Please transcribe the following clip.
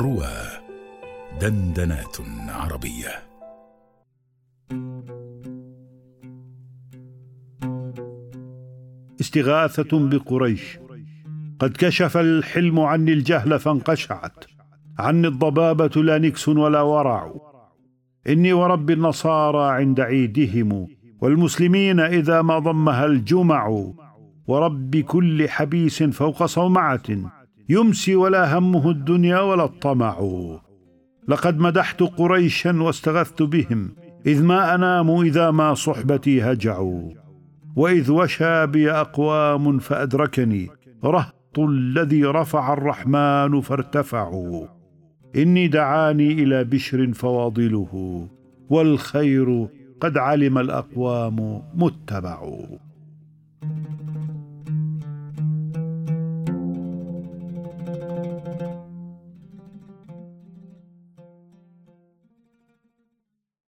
روى دندنات عربية. استغاثة بقريش. قد كشف الحلم عني الجهل فانقشعت. عني الضبابة لا نكس ولا ورع. إني ورب النصارى عند عيدهم والمسلمين إذا ما ضمها الجمع. ورب كل حبيس فوق صومعة. يمسي ولا همه الدنيا ولا الطمع. لقد مدحت قريشا واستغثت بهم إذ ما أنام إذا ما صحبتي هجعوا وإذ وشى بي أقوام فأدركني رهط الذي رفع الرحمن فارتفعوا إني دعاني إلى بشر فواضله والخير قد علم الأقوام متبعوا